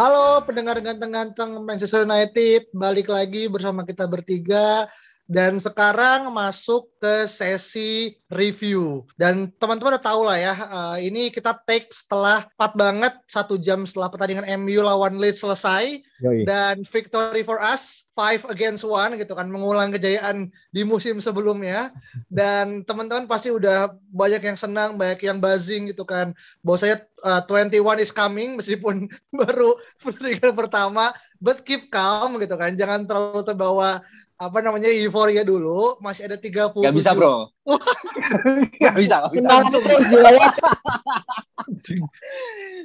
Halo pendengar ganteng-ganteng Manchester United, balik lagi bersama kita bertiga dan sekarang masuk ke sesi review. Dan teman-teman udah tahu lah ya uh, ini kita take setelah 4 banget satu jam setelah pertandingan MU lawan Leeds selesai. Yoi. dan victory for us five against one gitu kan mengulang kejayaan di musim sebelumnya. Dan teman-teman pasti udah banyak yang senang banyak yang buzzing gitu kan. Bahwa saya uh, 21 is coming meskipun baru pertandingan pertama but keep calm gitu kan. Jangan terlalu terbawa apa namanya euforia dulu masih ada 30 Gak bisa bro. Gak bisa, gak bisa. Tenang terus dia.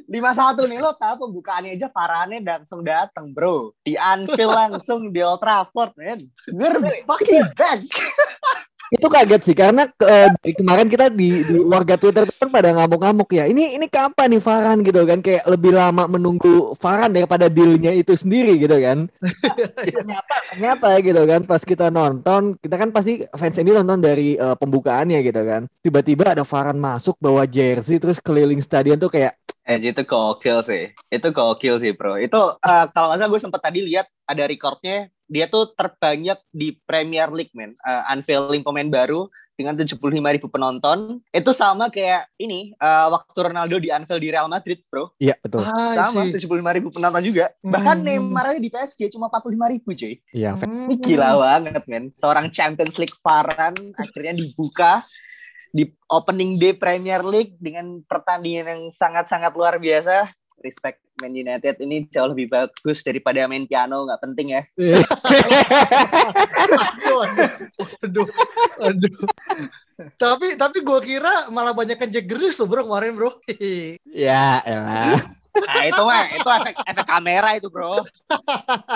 Lima satu nih lo tahu pembukaannya aja Farane langsung datang bro di Anfield langsung di Old Trafford man. We're fucking back. itu kaget sih karena eh, dari kemarin kita di, di warga Twitter kan pada ngamuk-ngamuk ya. Ini ini kapan nih Farhan gitu kan kayak lebih lama menunggu Farhan daripada dealnya itu sendiri gitu kan. ternyata ternyata gitu kan pas kita nonton kita kan pasti fans ini nonton dari eh, pembukaannya gitu kan. Tiba-tiba ada Farhan masuk bawa jersey terus keliling stadion tuh kayak Eh itu gokil sih. Itu gokil sih bro. Itu eh, kalau nggak salah gue sempat tadi lihat ada recordnya dia tuh terbanyak di Premier League men. Eh, unveiling pemain baru dengan 75 ribu penonton. Itu sama kayak ini eh, waktu Ronaldo di unveil di Real Madrid bro. iya betul. Ah, Sama sih. 75 ribu penonton juga. Bahkan Hmm. Neymar aja di PSG cuma 45 ribu cuy. Iya, Hmm. Ini gila banget men. Seorang Champions League Varan akhirnya dibuka di opening day Premier League dengan pertandingan yang sangat-sangat luar biasa. Respect Man United ini jauh lebih bagus daripada main piano nggak penting ya. Aduh, aduh, aduh. tapi tapi gue kira malah banyak Grealish tuh bro kemarin bro. ya, elah. Nah itu mah itu efek efek kamera itu bro.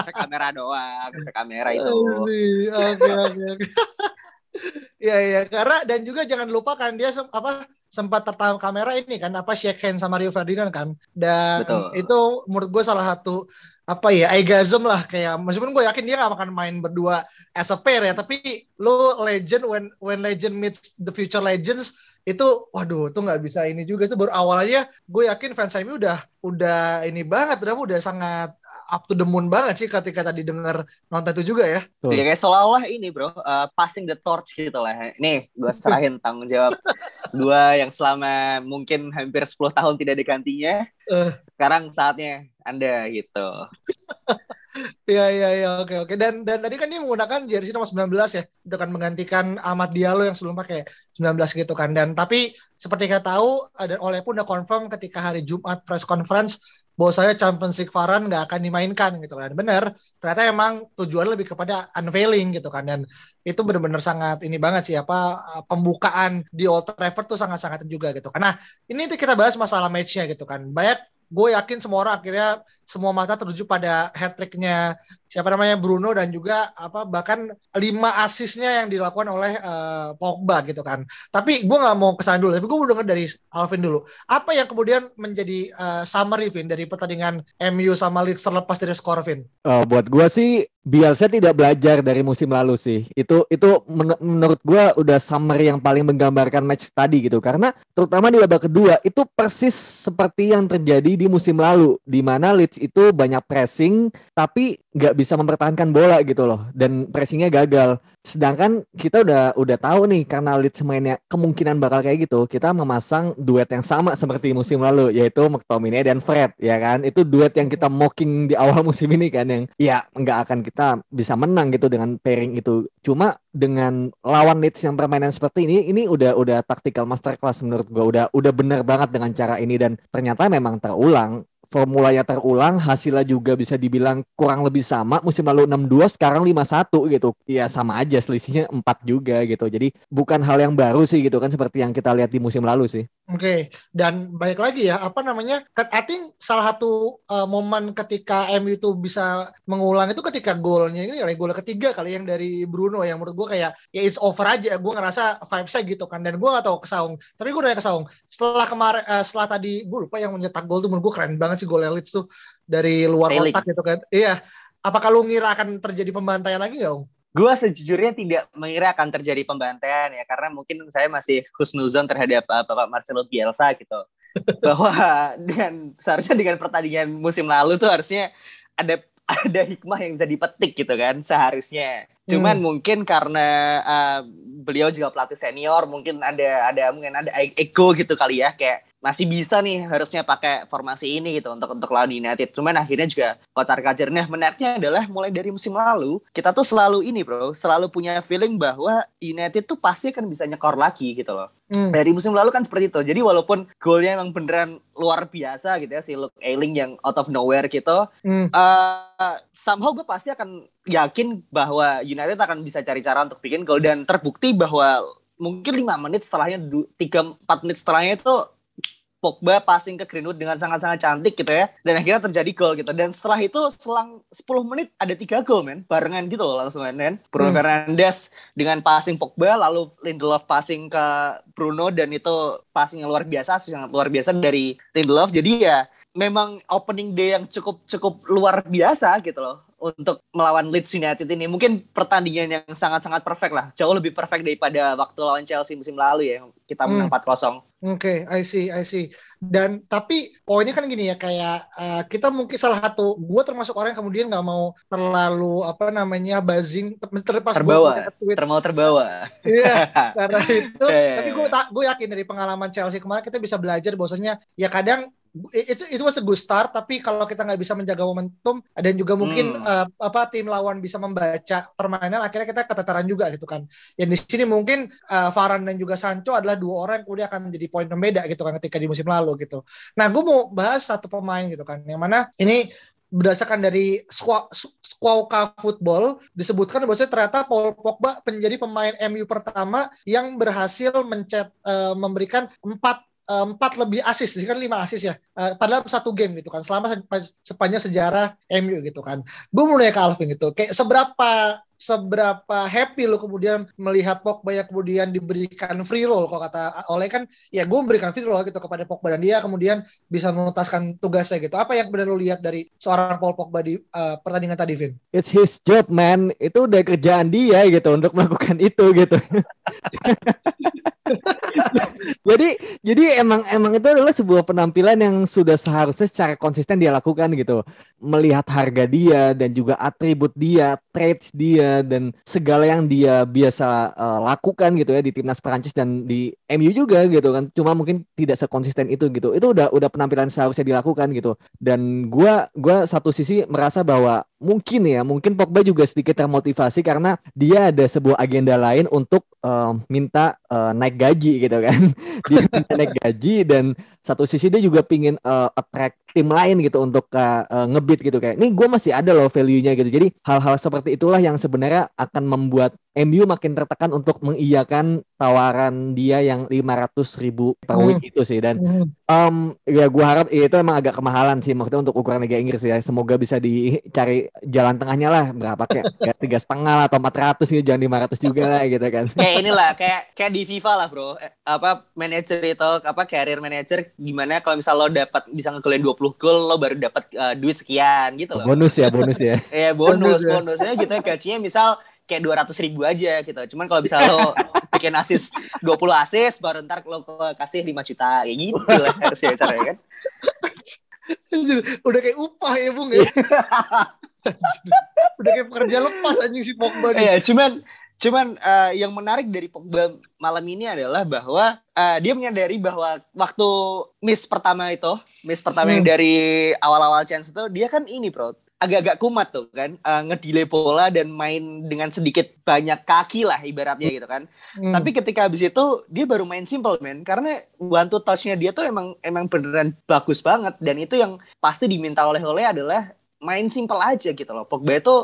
Efek kamera doang, efek kamera itu. Oke oke. Iya iya karena dan juga jangan lupa kan dia apa sempat tertangkap kamera ini kan apa shake hand sama Rio Ferdinand kan dan Betul. itu menurut gue salah satu apa ya egasm lah kayak meskipun gue yakin dia gak akan main berdua as a pair ya tapi lu legend when when legend meets the future legends itu waduh tuh nggak bisa ini juga sih baru awal aja gue yakin fans MU udah udah ini banget udah udah sangat up to the moon banget sih ketika tadi dengar nonton itu juga ya Betul. Ya kayak seolah-olah ini bro, uh, passing the torch gitu lah. Nih, gue serahin tanggung jawab gue yang selama mungkin hampir 10 tahun tidak digantinya. Eh. Sekarang saatnya Anda gitu. Iya iya iya oke oke dan dan tadi kan dia menggunakan jersey nomor 19 ya itu kan menggantikan Ahmad Diallo yang sebelum pakai 19 gitu kan dan tapi seperti kita tahu ada oleh pun udah confirm ketika hari Jumat press conference bahwa saya Champions League Varan nggak akan dimainkan gitu kan. Bener ternyata emang tujuan lebih kepada unveiling gitu kan. Dan itu benar-benar sangat ini banget sih apa pembukaan di Old Trafford tuh sangat-sangat juga gitu karena ini kita bahas masalah matchnya gitu kan. Banyak gue yakin semua orang akhirnya semua mata tertuju pada hat tricknya siapa namanya Bruno dan juga apa bahkan lima asisnya yang dilakukan oleh eh, Pogba gitu kan. Tapi gue nggak mau ke sana dulu, tapi gue mau dengar dari Alvin dulu. Apa yang kemudian menjadi eh, summary Vin dari pertandingan MU sama Leeds terlepas dari skor Vin? Eh, buat gua sih Bielsa tidak belajar dari musim lalu sih. Itu itu men- menurut gua udah summary yang paling menggambarkan match tadi gitu. Karena terutama di babak kedua itu persis seperti yang terjadi di musim lalu di mana Leeds itu banyak pressing tapi nggak bisa mempertahankan bola gitu loh dan pressingnya gagal. Sedangkan kita udah udah tahu nih karena Leeds mainnya kemungkinan bakal kayak gitu, kita memasang duet yang sama seperti musim lalu yaitu McTominay dan Fred ya kan. Itu duet yang kita mocking di awal musim ini kan yang ya nggak akan kita bisa menang gitu dengan pairing itu. Cuma dengan lawan Leeds yang permainan seperti ini ini udah udah tactical masterclass menurut gua udah udah benar banget dengan cara ini dan ternyata memang terulang formulanya terulang, hasilnya juga bisa dibilang kurang lebih sama. Musim lalu 6-2, sekarang 5-1 gitu. Ya sama aja selisihnya 4 juga gitu. Jadi bukan hal yang baru sih gitu kan seperti yang kita lihat di musim lalu sih. Oke, okay. dan balik lagi ya, apa namanya? I think salah satu uh, momen ketika MU itu bisa mengulang itu ketika golnya ini ya gol ketiga kali yang dari Bruno yang menurut gue kayak ya it's over aja. Gue ngerasa vibes-nya gitu kan, dan gue gak tahu ke Saung. Tapi gue udah ke Saung. Setelah kemarin, uh, setelah tadi gue lupa yang mencetak gol tuh menurut gue keren banget sih gol Leeds tuh dari luar kotak gitu kan. Iya. Apakah lu ngira akan terjadi pembantaian lagi gak, Om? Gue sejujurnya tidak mengira akan terjadi pembantaian ya karena mungkin saya masih khusnuzon terhadap uh, Bapak Marcelo Bielsa gitu bahwa dengan seharusnya dengan pertandingan musim lalu tuh harusnya ada ada hikmah yang bisa dipetik gitu kan seharusnya cuman hmm. mungkin karena uh, beliau juga pelatih senior mungkin ada ada mungkin ada ego gitu kali ya kayak masih bisa nih harusnya pakai formasi ini gitu untuk untuk lawan United. Cuman akhirnya juga kocar kacir. Nah menariknya adalah mulai dari musim lalu kita tuh selalu ini bro, selalu punya feeling bahwa United tuh pasti akan bisa nyekor lagi gitu loh. Hmm. Dari musim lalu kan seperti itu. Jadi walaupun golnya emang beneran luar biasa gitu ya si Luke Ayling yang out of nowhere gitu, hmm. uh, somehow gue pasti akan yakin bahwa United akan bisa cari cara untuk bikin gol dan terbukti bahwa mungkin lima menit setelahnya tiga empat menit setelahnya itu Pogba passing ke Greenwood dengan sangat-sangat cantik gitu ya. Dan akhirnya terjadi gol gitu. Dan setelah itu selang 10 menit ada tiga gol men. Barengan gitu loh langsung men Bruno hmm. Fernandes dengan passing Pogba lalu Lindelof passing ke Bruno dan itu passing yang luar biasa sangat luar biasa dari Lindelof. Jadi ya memang opening day yang cukup cukup luar biasa gitu loh untuk melawan Leeds United ini mungkin pertandingan yang sangat-sangat perfect lah jauh lebih perfect daripada waktu lawan Chelsea musim lalu ya kita menang hmm. 4-0 Oke, okay, I see, I see. Dan tapi poinnya kan gini ya kayak uh, kita mungkin salah satu gue termasuk orang yang kemudian nggak mau terlalu apa namanya buzzing terlepas terbawa, termal terbawa. Iya, karena itu. tapi gue gue yakin dari pengalaman Chelsea kemarin kita bisa belajar bahwasanya ya kadang itu itu was a good start tapi kalau kita nggak bisa menjaga momentum dan juga mungkin hmm. uh, apa tim lawan bisa membaca permainan akhirnya kita keteteran juga gitu kan ya di sini mungkin uh, Varane dan juga Sancho adalah dua orang yang kemudian akan menjadi poin pembeda gitu kan ketika di musim lalu gitu nah gue mau bahas satu pemain gitu kan yang mana ini berdasarkan dari Squawka Football disebutkan bahwa ternyata Paul Pogba menjadi pemain MU pertama yang berhasil mencet uh, memberikan empat empat lebih asis, kan lima asis ya, uh, padahal satu game gitu kan, selama sepanjang sejarah MU gitu kan. Gue mau nanya ke Alvin gitu, kayak seberapa seberapa happy lo kemudian melihat Pogba yang kemudian diberikan free roll? Kalau kata oleh kan ya gue memberikan free roll gitu kepada Pogba dan dia kemudian bisa menuntaskan tugasnya gitu. Apa yang benar lo lihat dari seorang Paul Pogba di uh, pertandingan tadi Vin? It's his job man. Itu udah kerjaan dia gitu untuk melakukan itu gitu jadi jadi emang emang itu adalah sebuah penampilan yang sudah seharusnya secara konsisten dia lakukan gitu. Melihat harga dia dan juga atribut dia traits dia dan segala yang dia biasa uh, lakukan gitu ya di timnas Prancis dan di MU juga gitu kan. Cuma mungkin tidak sekonsisten itu gitu. Itu udah udah penampilan seharusnya dilakukan gitu. Dan gua gua satu sisi merasa bahwa mungkin ya mungkin Pogba juga sedikit termotivasi karena dia ada sebuah agenda lain untuk uh, minta uh, naik gaji gitu kan. Dia naik gaji dan satu sisi dia juga pingin uh, attract tim lain gitu untuk uh, uh, ngebit gitu. Kayak ini gue masih ada loh value-nya gitu. Jadi hal-hal seperti itulah yang sebenarnya akan membuat MU makin tertekan untuk mengiyakan tawaran dia yang 500 ribu per week hmm. itu sih. Dan um, ya gue harap ya, itu emang agak kemahalan sih. Maksudnya untuk ukuran Liga Inggris ya. Semoga bisa dicari jalan tengahnya lah. Berapa? Kayak tiga setengah lah atau 400 gitu. Jangan 500 juga lah gitu kan. Kayak inilah kayak kayak di FIFA lah bro. Eh, apa manager itu apa career manager gimana kalau misal lo dapat bisa ngegolin 20 gol lo baru dapat uh, duit sekian gitu loh bonus ya bonus ya Iya bonus ya. bonusnya gitu ya gajinya misal kayak dua ratus ribu aja gitu. Cuman kalau bisa lo bikin asis 20 asis baru ntar lo kasih 5 juta kayak gitu lah harusnya caranya kan. udah kayak upah ya Bung ya. udah kayak pekerja lepas anjing si Pogba. Iya, cuman cuman uh, yang menarik dari Pogba malam ini adalah bahwa uh, dia menyadari bahwa waktu miss pertama itu, miss pertama hmm. yang dari awal-awal chance itu dia kan ini, Bro agak-agak kumat tuh kan uh, ngedelay bola dan main dengan sedikit banyak kaki lah ibaratnya gitu kan. Hmm. Tapi ketika habis itu dia baru main simple man karena one two touchnya dia tuh emang emang beneran bagus banget dan itu yang pasti diminta oleh oleh adalah main simple aja gitu loh. Pogba itu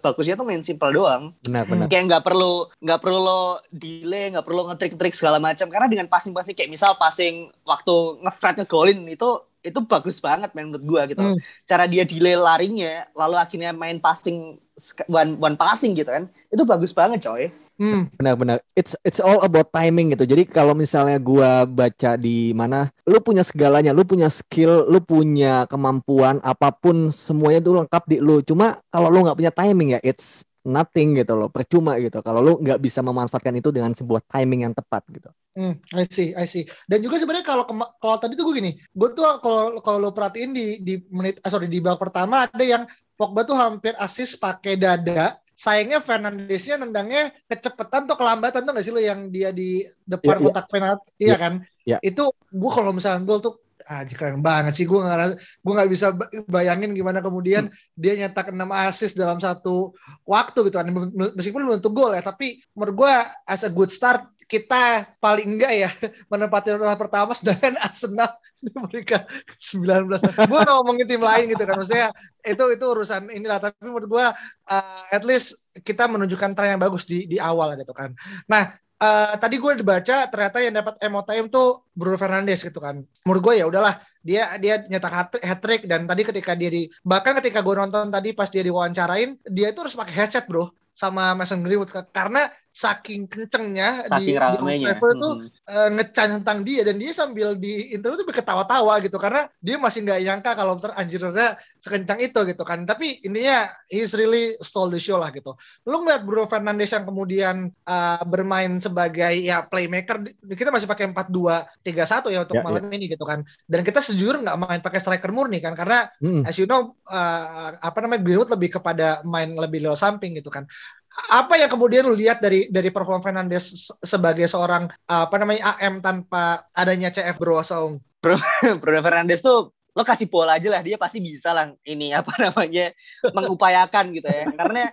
bagusnya tuh main simple doang. Benar benar. Kayak nggak perlu nggak perlu lo delay, nggak perlu ngetrik-trik segala macam karena dengan passing-passing kayak misal passing waktu ngefret ngegolin itu itu bagus banget main menurut gua gitu. Hmm. Cara dia delay larinya lalu akhirnya main passing one one passing gitu kan. Itu bagus banget coy. Hmm. Benar-benar. It's it's all about timing gitu. Jadi kalau misalnya gua baca di mana, lu punya segalanya, lu punya skill, lu punya kemampuan apa pun semuanya tuh lengkap di lu. Cuma kalau lu nggak punya timing ya, it's nothing gitu loh, percuma gitu. Kalau lu nggak bisa memanfaatkan itu dengan sebuah timing yang tepat gitu. Hmm, I see, I see. Dan juga sebenarnya kalau kalau tadi tuh gue gini, gue tuh kalau kalau lo perhatiin di di menit, ah, sorry di babak pertama ada yang Pogba tuh hampir asis pakai dada. Sayangnya Fernandesnya nendangnya kecepatan tuh kelambatan tuh gak sih lo yang dia di depan yeah, iya. kotak yeah. penalti, iya yeah. kan? Yeah. Itu gue kalau misalnya gol tuh ah keren banget sih gue nggak gue nggak bisa bayangin gimana kemudian hmm. dia nyetak 6 assist dalam satu waktu gitu kan meskipun belum tentu gol ya tapi menurut gue as a good start kita paling enggak ya menempati urutan pertama sedangkan Arsenal mereka 19 gue ngomongin tim lain gitu kan. Maksudnya itu itu urusan inilah. Tapi menurut gue uh, at least kita menunjukkan tren yang bagus di di awal gitu kan. Nah uh, tadi gue dibaca ternyata yang dapat time tuh Bruno Fernandes gitu kan. Menurut gue ya udahlah dia dia nyetak hat trick dan tadi ketika dia di bahkan ketika gue nonton tadi pas dia diwawancarain dia itu harus pakai headset bro sama Mason Greenwood karena saking kencengnya saking di, ramenya. di itu hmm. uh, ngecan tentang dia dan dia sambil di interview tuh berketawa-tawa gitu karena dia masih nggak nyangka kalau ter Angelina sekencang itu gitu kan tapi intinya he's really stole the show lah gitu lu ngeliat Bruno Fernandes yang kemudian uh, bermain sebagai ya playmaker kita masih pakai 4-2-3-1 ya untuk yeah, malam yeah. ini gitu kan dan kita sejujur nggak main pakai striker murni kan karena mm. as you know uh, apa namanya Greenwood lebih kepada main lebih lewat samping gitu kan apa yang kemudian lu lihat dari dari performa Fernandes sebagai seorang apa namanya AM tanpa adanya CF Bro Saung? Bro, Bro Fernandes tuh lo kasih bola aja lah dia pasti bisa lah ini apa namanya mengupayakan gitu ya karena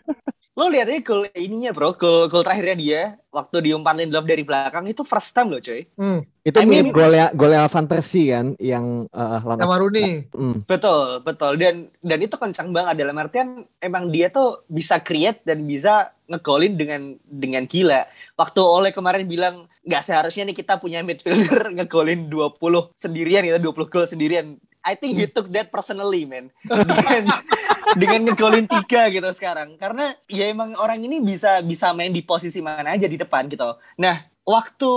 lo lihat aja gol ininya bro. Gol gol terakhirnya dia waktu diumpan Lindelof dari belakang itu first time loh coy. Hmm. itu I mirip golnya golnya Van Persie kan yang uh, sama Rooney. Hmm. betul betul. Dan dan itu kencang banget. Dalam artian emang dia tuh bisa create dan bisa ngegolin dengan dengan gila. Waktu oleh kemarin bilang nggak seharusnya nih kita punya midfielder ngegolin 20 sendirian gitu 20 gol sendirian I think he took that personally, man. Dengan, dengan ngegolin tiga gitu sekarang. Karena ya emang orang ini bisa bisa main di posisi mana aja di depan gitu. Nah, waktu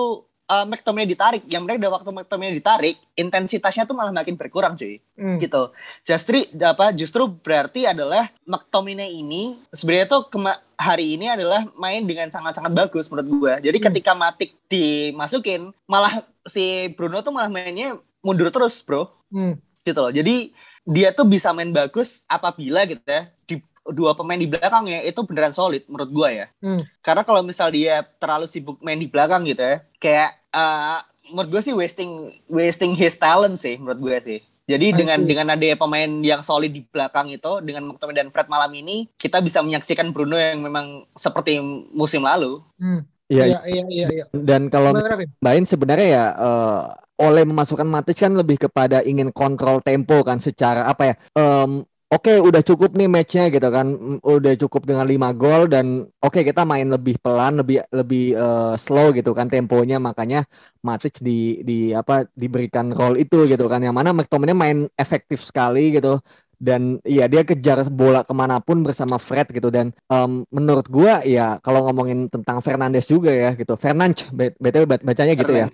uh, McTominay ditarik, yang mereka udah waktu McTominay ditarik, intensitasnya tuh malah makin berkurang, cuy. Mm. Gitu. Justru apa? Justru berarti adalah McTominay ini sebenarnya tuh kema hari ini adalah main dengan sangat-sangat bagus menurut gue. Jadi mm. ketika Matik dimasukin, malah si Bruno tuh malah mainnya mundur terus, bro. Mm gitu loh. Jadi dia tuh bisa main bagus apabila gitu ya di dua pemain di belakangnya itu beneran solid menurut gua ya. Hmm. Karena kalau misal dia terlalu sibuk main di belakang gitu ya, kayak uh, menurut gue sih wasting wasting his talent sih menurut gue sih. Jadi I dengan see. dengan ada pemain yang solid di belakang itu dengan McTominay dan Fred malam ini kita bisa menyaksikan Bruno yang memang seperti musim lalu. Hmm. Iya, iya, iya, iya. Dan kalau main sebenarnya ya uh, oleh memasukkan Matic kan lebih kepada ingin kontrol tempo kan secara apa ya um, oke okay, udah cukup nih matchnya gitu kan udah cukup dengan 5 gol dan oke okay, kita main lebih pelan lebih lebih uh, slow gitu kan temponya makanya Matic di di apa diberikan role itu gitu kan yang mana McTominay main efektif sekali gitu dan ya dia kejar bola ke mana pun bersama Fred gitu. Dan um, menurut gua ya kalau ngomongin tentang Fernandes juga ya gitu. Fernandes btw bacanya gitu ya.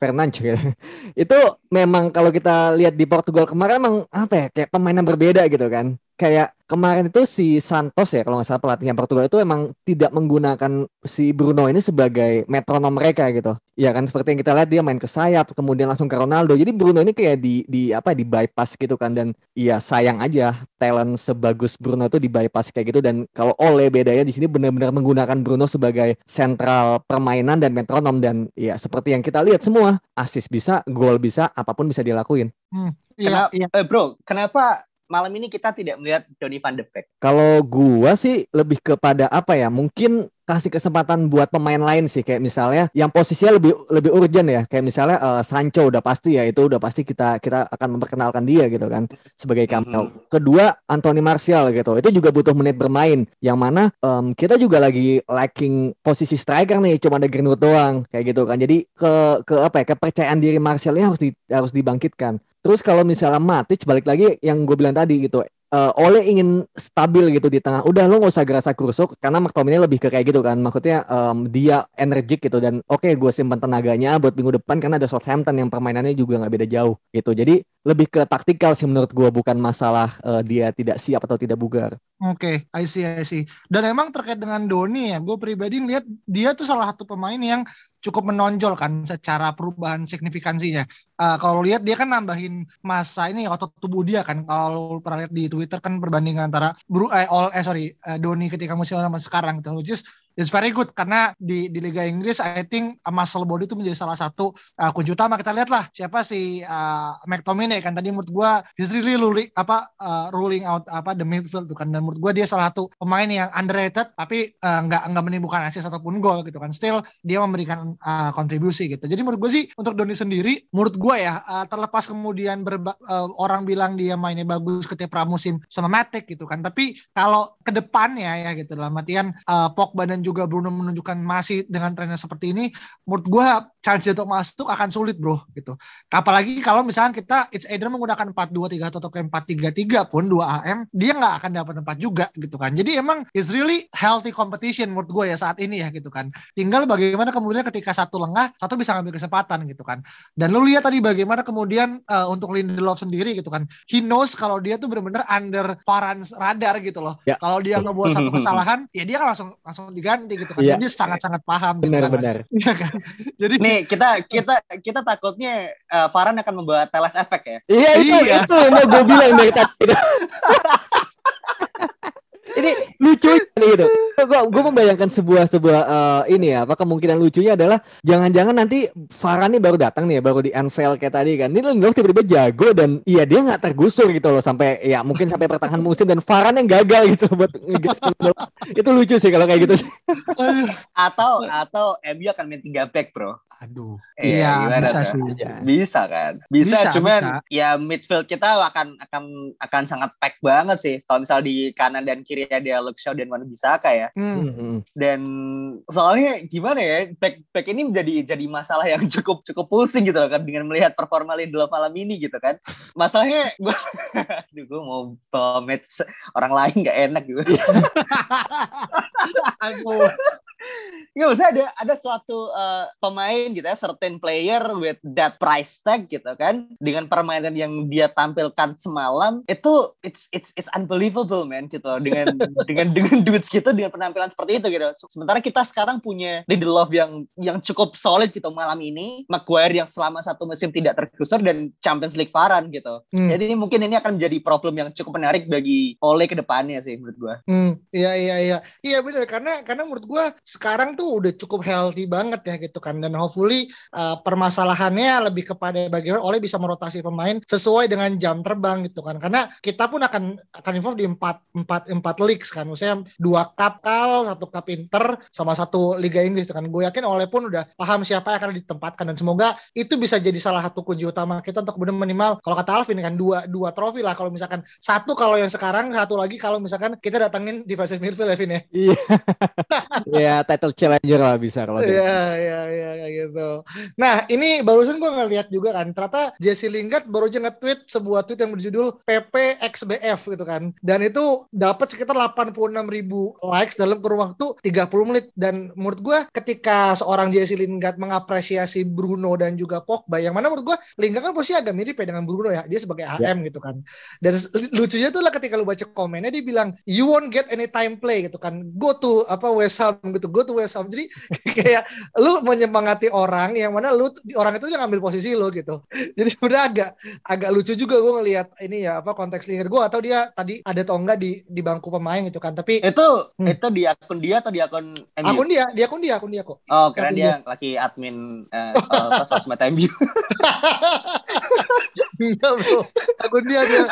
Fernandes. Gitu. itu memang kalau kita lihat di Portugal kemarin emang apa ya kayak pemain yang berbeda gitu kan kayak kemarin itu si Santos ya kalau nggak salah pelatih yang Portugal itu emang tidak menggunakan si Bruno ini sebagai metronom mereka gitu. Ya kan seperti yang kita lihat dia main ke sayap kemudian langsung ke Ronaldo. Jadi Bruno ini kayak di di apa di bypass gitu kan dan iya sayang aja talent sebagus Bruno itu di bypass kayak gitu dan kalau Ole bedanya di sini benar-benar menggunakan Bruno sebagai sentral permainan dan metronom dan ya seperti yang kita lihat semua asis bisa, gol bisa, apa pun bisa dilakuin. Hmm, iya, Kenapa, iya. eh, bro, kenapa malam ini kita tidak melihat Donny van de Beek? Kalau gua sih lebih kepada apa ya? Mungkin kasih kesempatan buat pemain lain sih kayak misalnya yang posisinya lebih lebih urgent ya kayak misalnya eh, Sancho udah pasti ya itu udah pasti kita kita akan memperkenalkan dia gitu kan sebagai cameo. Kedua Anthony Martial gitu itu juga butuh menit bermain yang mana em, kita juga lagi lacking posisi striker nih cuma ada Greenwood doang kayak gitu kan jadi ke ke apa ya kepercayaan diri Martial ini harus di, harus dibangkitkan. Terus kalau misalnya Matic balik lagi yang gue bilang tadi gitu eh, Ole ingin stabil gitu di tengah. Udah lo nggak usah gerasa kerusuk karena McTominay lebih ke kayak gitu kan. Maksudnya em, dia energik gitu dan oke gue simpan tenaganya buat minggu depan karena ada Southampton yang permainannya juga nggak beda jauh gitu. Jadi lebih ke taktikal sih menurut gue bukan masalah eh, dia tidak siap atau tidak bugar. Oke, I see, I see. Dan emang terkait dengan Doni ya, gue pribadi ngeliat dia tuh salah satu pemain yang cukup menonjol kan secara perubahan signifikansinya. Eh, kalau lihat dia kan nambahin masa ini otot tubuh dia kan. Kalau pernah lihat di Twitter kan perbandingan antara Bru eh, all, eh sorry eh, Doni ketika musim sama sekarang gitu, which is very good. Karena di di Liga Inggris I think uh, muscle body itu menjadi salah satu uh, kunci utama. Kita lihat lah siapa si uh, McTominay kan. Tadi menurut gua he's really ruling apa uh, ruling out apa the midfield tuh kan. Dan menurut gua dia salah satu pemain yang underrated tapi uh, nggak nggak menimbulkan assist ataupun gol gitu kan. Still dia memberikan uh, kontribusi gitu. Jadi menurut gua sih untuk Doni sendiri menurut gua ya uh, terlepas kemudian uh, orang bilang dia mainnya bagus ketika pramusim sama Matic gitu kan. Tapi kalau ke depannya ya gitu dalam artian uh, Pogba dan juga Bruno menunjukkan masih dengan trennya seperti ini menurut gua chance dia untuk masuk akan sulit bro gitu apalagi kalau misalnya kita it's either menggunakan 4-2-3 atau ke 4-3-3 pun 2 AM dia nggak akan dapat tempat juga gitu kan jadi emang it's really healthy competition menurut gue ya saat ini ya gitu kan tinggal bagaimana kemudian ketika satu lengah satu bisa ngambil kesempatan gitu kan dan lu lihat tadi bagaimana kemudian uh, untuk Lindelof sendiri gitu kan he knows kalau dia tuh benar-benar under Varane radar gitu loh Ya. kalau dia ngebuat satu kesalahan ya dia kan langsung langsung diganti gitu kan Ya. Dan dia sangat-sangat paham gitu kan. Benar-benar. Iya kan jadi Nih kita kita kita takutnya uh, Varane akan membawa teles efek ya. Iya itu Iya. itu yang mau gue bilang dari tadi. Ini lucu gitu. Gue gue membayangkan sebuah sebuah eh, ini ya, apa kemungkinan lucunya adalah jangan-jangan nanti Farhan nih baru datang nih ya, baru di unveil kayak tadi kan. Ini Lindelof tiba-tiba jago dan iya dia nggak tergusur gitu loh sampai ya mungkin sampai pertengahan musim dan Farhan yang gagal gitu buat ngegas Lindelof. Itu lucu sih kalau kayak gitu sih. Atau atau MU akan main tiga back bro. aduh. Eh, iya bisa tuh? sih Bisa kan? Bisa, Bisa, cuman bisa. ya midfield kita akan akan akan sangat pack banget sih. Kalau misal di kanan dan kiri ada Luke Shaw dan Wan Bisaka ya. Hmm. Hmm. Dan soalnya gimana ya? Back back ini menjadi jadi masalah yang cukup cukup pusing gitu loh kan dengan melihat performa Lindelof malam ini gitu kan. Masalahnya gue aduh gue mau match orang lain nggak enak gitu. Aduh. Nggak maksudnya ada ada suatu uh, pemain gitu ya, certain player with that price tag gitu kan, dengan permainan yang dia tampilkan semalam itu it's it's it's unbelievable man gitu dengan dengan dengan duit gitu dengan penampilan seperti itu gitu. Sementara kita sekarang punya Lindelof yang yang cukup solid gitu malam ini, Maguire yang selama satu musim tidak tergusur dan Champions League Varan gitu. Hmm. Jadi mungkin ini akan menjadi problem yang cukup menarik bagi Ole ke depannya sih menurut gua. Hmm, iya iya iya. Iya benar karena karena menurut gua sekarang tuh udah cukup healthy banget ya gitu kan dan hopefully uh, permasalahannya lebih kepada bagaimana oleh bisa merotasi pemain sesuai dengan jam terbang gitu kan. Karena kita pun akan akan involve di empat empat empat leagues kan. Maksudnya dua cup kal, satu cup inter sama satu Liga Inggris gitu kan. Gue yakin oleh pun udah paham siapa yang akan ditempatkan dan semoga itu bisa jadi salah satu kunci utama kita untuk kemudian minimal kalau kata Alvin kan dua dua trofi lah kalau misalkan satu kalau yang sekarang satu lagi kalau misalkan kita datangin defensive midfield ya Vin ya Iya. Iya, Title challenger lah bisa kalau dia. Iya, iya, iya kayak gitu. Nah, ini barusan gue ngeliat juga kan, ternyata Jesse Lingard baru aja nge-tweet sebuah tweet yang berjudul PPXBF gitu kan. Dan itu dapat sekitar 86 ribu likes dalam kurun waktu 30 menit. Dan menurut gue ketika seorang Jesse Lingard mengapresiasi Bruno dan juga Pogba, yang mana menurut gue Lingard kan posisi agak mirip ya dengan Bruno ya. Dia sebagai HM gitu kan. Dan lucunya tuh lah ketika lu baca komennya dia bilang, you won't get any time play gitu kan. Go to apa West Ham gitu, go to West Ham. Jadi kayak lu menyemangati orang yang mana lu orang itu yang ngambil posisi lu gitu. Jadi sebenarnya agak agak lucu juga gue ngelihat ini ya apa konteks Lingard gue atau dia tadi ada atau enggak di di bangku pemain gitu kan. Tapi Itu itu di akun dia atau di akun MU? akun dia, di akun dia, akun dia kok. Oh, keren akun dia lagi admin eh uh, sosmed MU. Enggak bro, akun dia dia.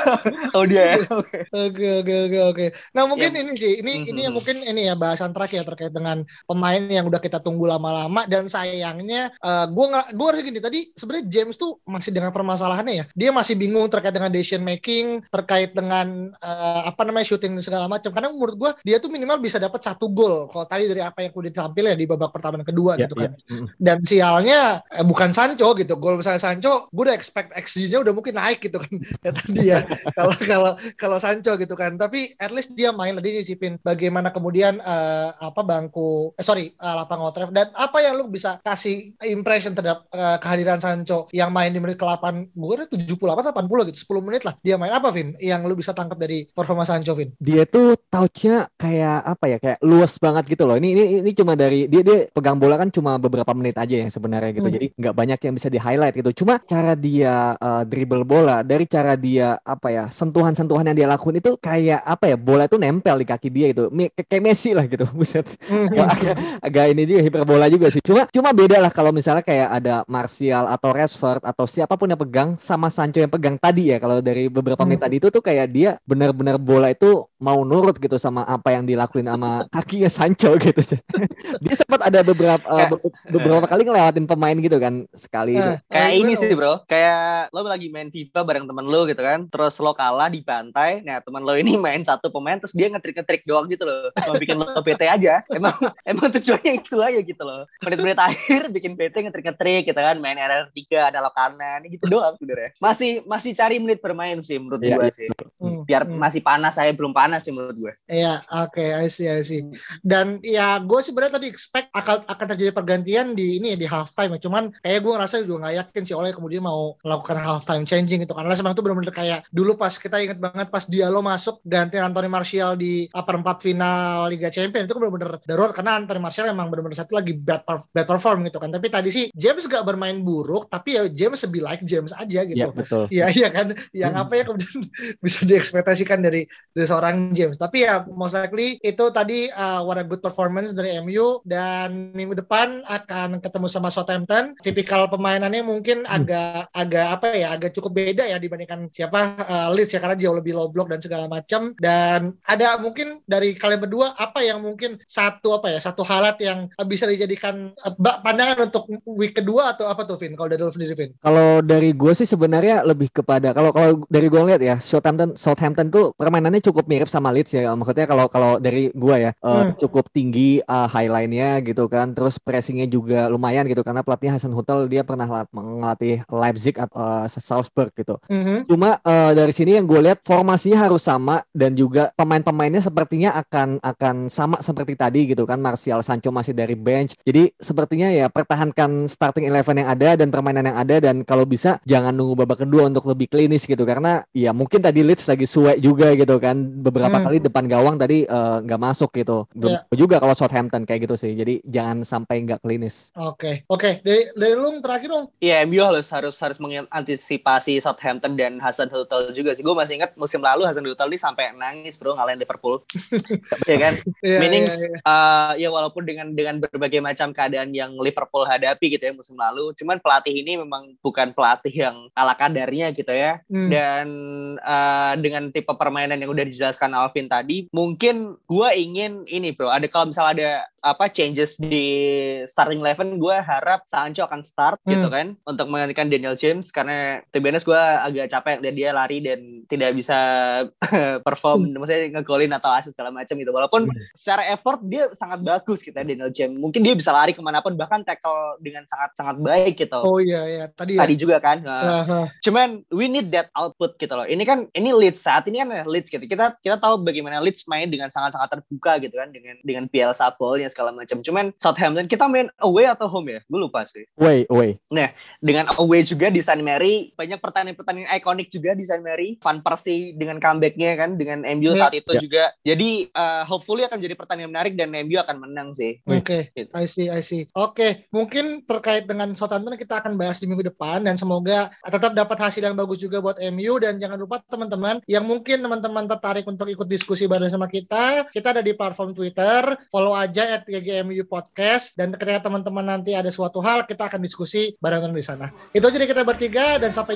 oh dia ya. Oke. Oke oke oke oke. Nah mungkin Ya. ini sih, ini ini yang Mhm. mungkin ini ya bahasan terakhir terkait dengan pemain yang udah kita tunggu lama-lama dan sayangnya eh gue gue harus gini tadi sebenarnya James tuh masih dengan permasalahannya ya. Dia masih bingung terkait dengan decision making, terkait dengan eh, apa namanya shooting dan segala macam. Karena menurut gue dia tuh minimal bisa dapat satu gol. Kalau tadi dari apa yang udah ditampil ya di babak pertama dan kedua Ya, gitu kan. ya. Mm. Dan sialnya eh, bukan Sancho gitu. Gol misalnya Sancho, gue udah expect XG-nya udah mungkin naik gitu kan. ya tadi ya. Kalau kalau kalau Sancho gitu kan. Tapi at least dia main dia nyicipin bagaimana kemudian eh, apa bangku eh, sorry eh, lapang Old Trafford dan apa yang lu bisa kasih impression terhadap eh, kehadiran Sancho yang main di menit ke-8 gue kira 78 atau 80 gitu 10 menit lah dia main apa Vin yang lu bisa tangkap dari performa Sancho Vin Dia tuh touch-nya kayak apa ya? Kayak luas banget gitu loh. Ini ini ini cuma dari dia dia pegang bola kan cuma beberapa menit aja ya sebenarnya gitu. Hmm. Jadi nggak banyak yang bisa di highlight gitu. Cuma cara dia uh, dribble bola, dari cara dia apa ya sentuhan-sentuhan yang dia lakuin itu kayak apa ya? Bola itu nempel di kaki dia itu. Kayak Messi lah gitu. Buset. Ya, agak, agak ini juga hiperbola juga sih. Cuma cuma beda lah kalau misalnya kayak ada Martial atau Rashford atau siapa pun yang pegang sama Sancho yang pegang tadi ya. Kalau dari beberapa menit Hmm. tadi itu tuh kayak dia benar-benar bola itu mau nurut gitu sama apa yang dilakuin sama kakinya Sancho gitu. dia sempat ada beberapa uh, be- beberapa kali ngelewatin pemain gitu kan sekali itu. Eh, Kayak eh, ini sih bro, kayak lo lagi main FIFA bareng temen lo gitu kan, terus lo kalah di pantai, nah temen lo ini main satu pemain, terus dia ngetrik-ngetrik doang gitu loh, cuma bikin lo PT aja, emang emang tujuannya itu aja gitu loh, menit-menit akhir bikin PT ngetrik-ngetrik gitu kan, main RR3, ada lo kanan, gitu doang sebenarnya. Masih masih cari menit bermain sih menurut Iya, gue iya. sih, Hmm, biar hmm. masih panas saya belum panas sih menurut gue. Iya, oke, I see, I see. Dan ya gue sebenarnya tadi expect akan akan terjadi pergantian di ini ya di halftime ya. Cuman kayak gue ngerasa juga nggak yakin sih oleh kemudian mau melakukan halftime changing gitu. Karena memang itu benar-benar kayak dulu pas kita inget banget pas Diallo masuk ganti Anthony Martial di perempat final Liga Champions itu kan benar-benar darurat karena Anthony Martial emang benar-benar satu lagi bad, perf- bad perform gitu kan. Tapi tadi sih James gak bermain buruk, tapi ya James lebih like James aja gitu. Iya, betul. Iya iya kan, yang Hmm. apa ya kemudian bisa diekspektasikan dari dari seorang James. Tapi ya most likely itu tadi uh, what a good performance dari MU dan minggu depan akan ketemu sama Southampton. Tipikal pemainannya mungkin agak agak apa ya agak cukup beda ya dibandingkan siapa uh, Leeds ya karena jauh lebih low block dan segala macam. Dan ada mungkin dari kalian berdua apa yang mungkin satu apa ya satu halat yang uh, bisa dijadikan uh, pandangan untuk week kedua atau apa tuh Vin? Kalau dari lu sendiri Vin? Kalau dari gue sih sebenarnya lebih kepada kalau kalau dari gue lihat ya Southampton Southampton tuh permainannya cukup mirip sama Leeds ya maksudnya kalau kalau dari gue ya eh, Hmm. cukup tinggi uh, highline-nya gitu kan terus pressingnya juga lumayan gitu karena pelatih Hasan Hutel dia pernah lat- ngelatih Leipzig atau uh, Salzburg gitu Mhm. Cuma eh, dari sini yang gue lihat formasinya harus sama dan juga pemain-pemainnya sepertinya akan akan sama seperti tadi gitu kan Martial Sancho masih dari bench. Jadi sepertinya ya pertahankan starting eleven yang ada dan permainan yang ada dan kalau bisa jangan nunggu babak kedua untuk lebih klinis gitu karena ya mungkin tadi Leeds lagi suwe juga gitu kan beberapa Hmm. kali depan gawang tadi eh, nggak masuk gitu. Belum Ya. juga kalau Southampton kayak gitu sih. Jadi jangan sampai nggak klinis. Oke, oke. Dari dari lu terakhir dong. Iya, MU harus harus harus mengantisipasi Southampton dan Hasan Hutel juga sih. Gue masih ingat musim lalu Hasan Hutel ini sampai nangis bro ngalahin Liverpool. Iya kan? Iya, Meaning iya, iya. eh, ya walaupun dengan dengan berbagai macam keadaan yang Liverpool hadapi gitu ya musim lalu, cuman pelatih ini memang bukan pelatih yang ala kadarnya gitu ya. Hmm. Dan eh, dengan dengan tipe permainan yang udah dijelaskan Alvin tadi, mungkin gue ingin ini bro, ada kalau misalnya ada apa changes di starting eleven, gue harap Sancho akan start Hmm. gitu kan untuk menggantikan Daniel James karena to be honest gue agak capek lihat dia lari dan tidak bisa perform, maksudnya ngegolin atau asis segala macam gitu. Walaupun secara effort dia sangat bagus gitu ya Daniel James. Mungkin dia bisa lari ke mana pun bahkan tackle dengan sangat sangat baik gitu. Oh iya ya, tadi ya. Tadi juga kan. Nah, Aha. cuman we need that output gitu loh. Ini kan ini Leeds saat ini kan Leeds gitu. Kita kita tahu bagaimana Leeds main dengan sangat-sangat terbuka gitu kan dengan dengan Bielsa ball-nya segala macam. Cuman Southampton kita main away atau home ya? Gue lupa sih. Way, way. Dengan away juga di San Mary banyak pertandingan-pertandingan ikonik juga di San Mary. Van Persie dengan comeback-nya kan dengan MU Ya. saat itu Ya. juga. Jadi uh, hopefully akan jadi pertandingan menarik dan MU akan menang sih. Oke, Gitu. I see, I see. Oke, mungkin terkait dengan Southampton kita akan bahas di minggu depan dan semoga tetap dapat hasil yang bagus juga buat MU dan jangan lupa teman-teman yang mungkin teman-teman tertarik untuk ikut diskusi bareng sama kita, kita ada di platform Twitter, follow aja at GGMU Podcast dan ketika teman-teman nanti ada suatu hal kita akan diskusi bareng di sana. Itu aja dari kita bertiga dan sampai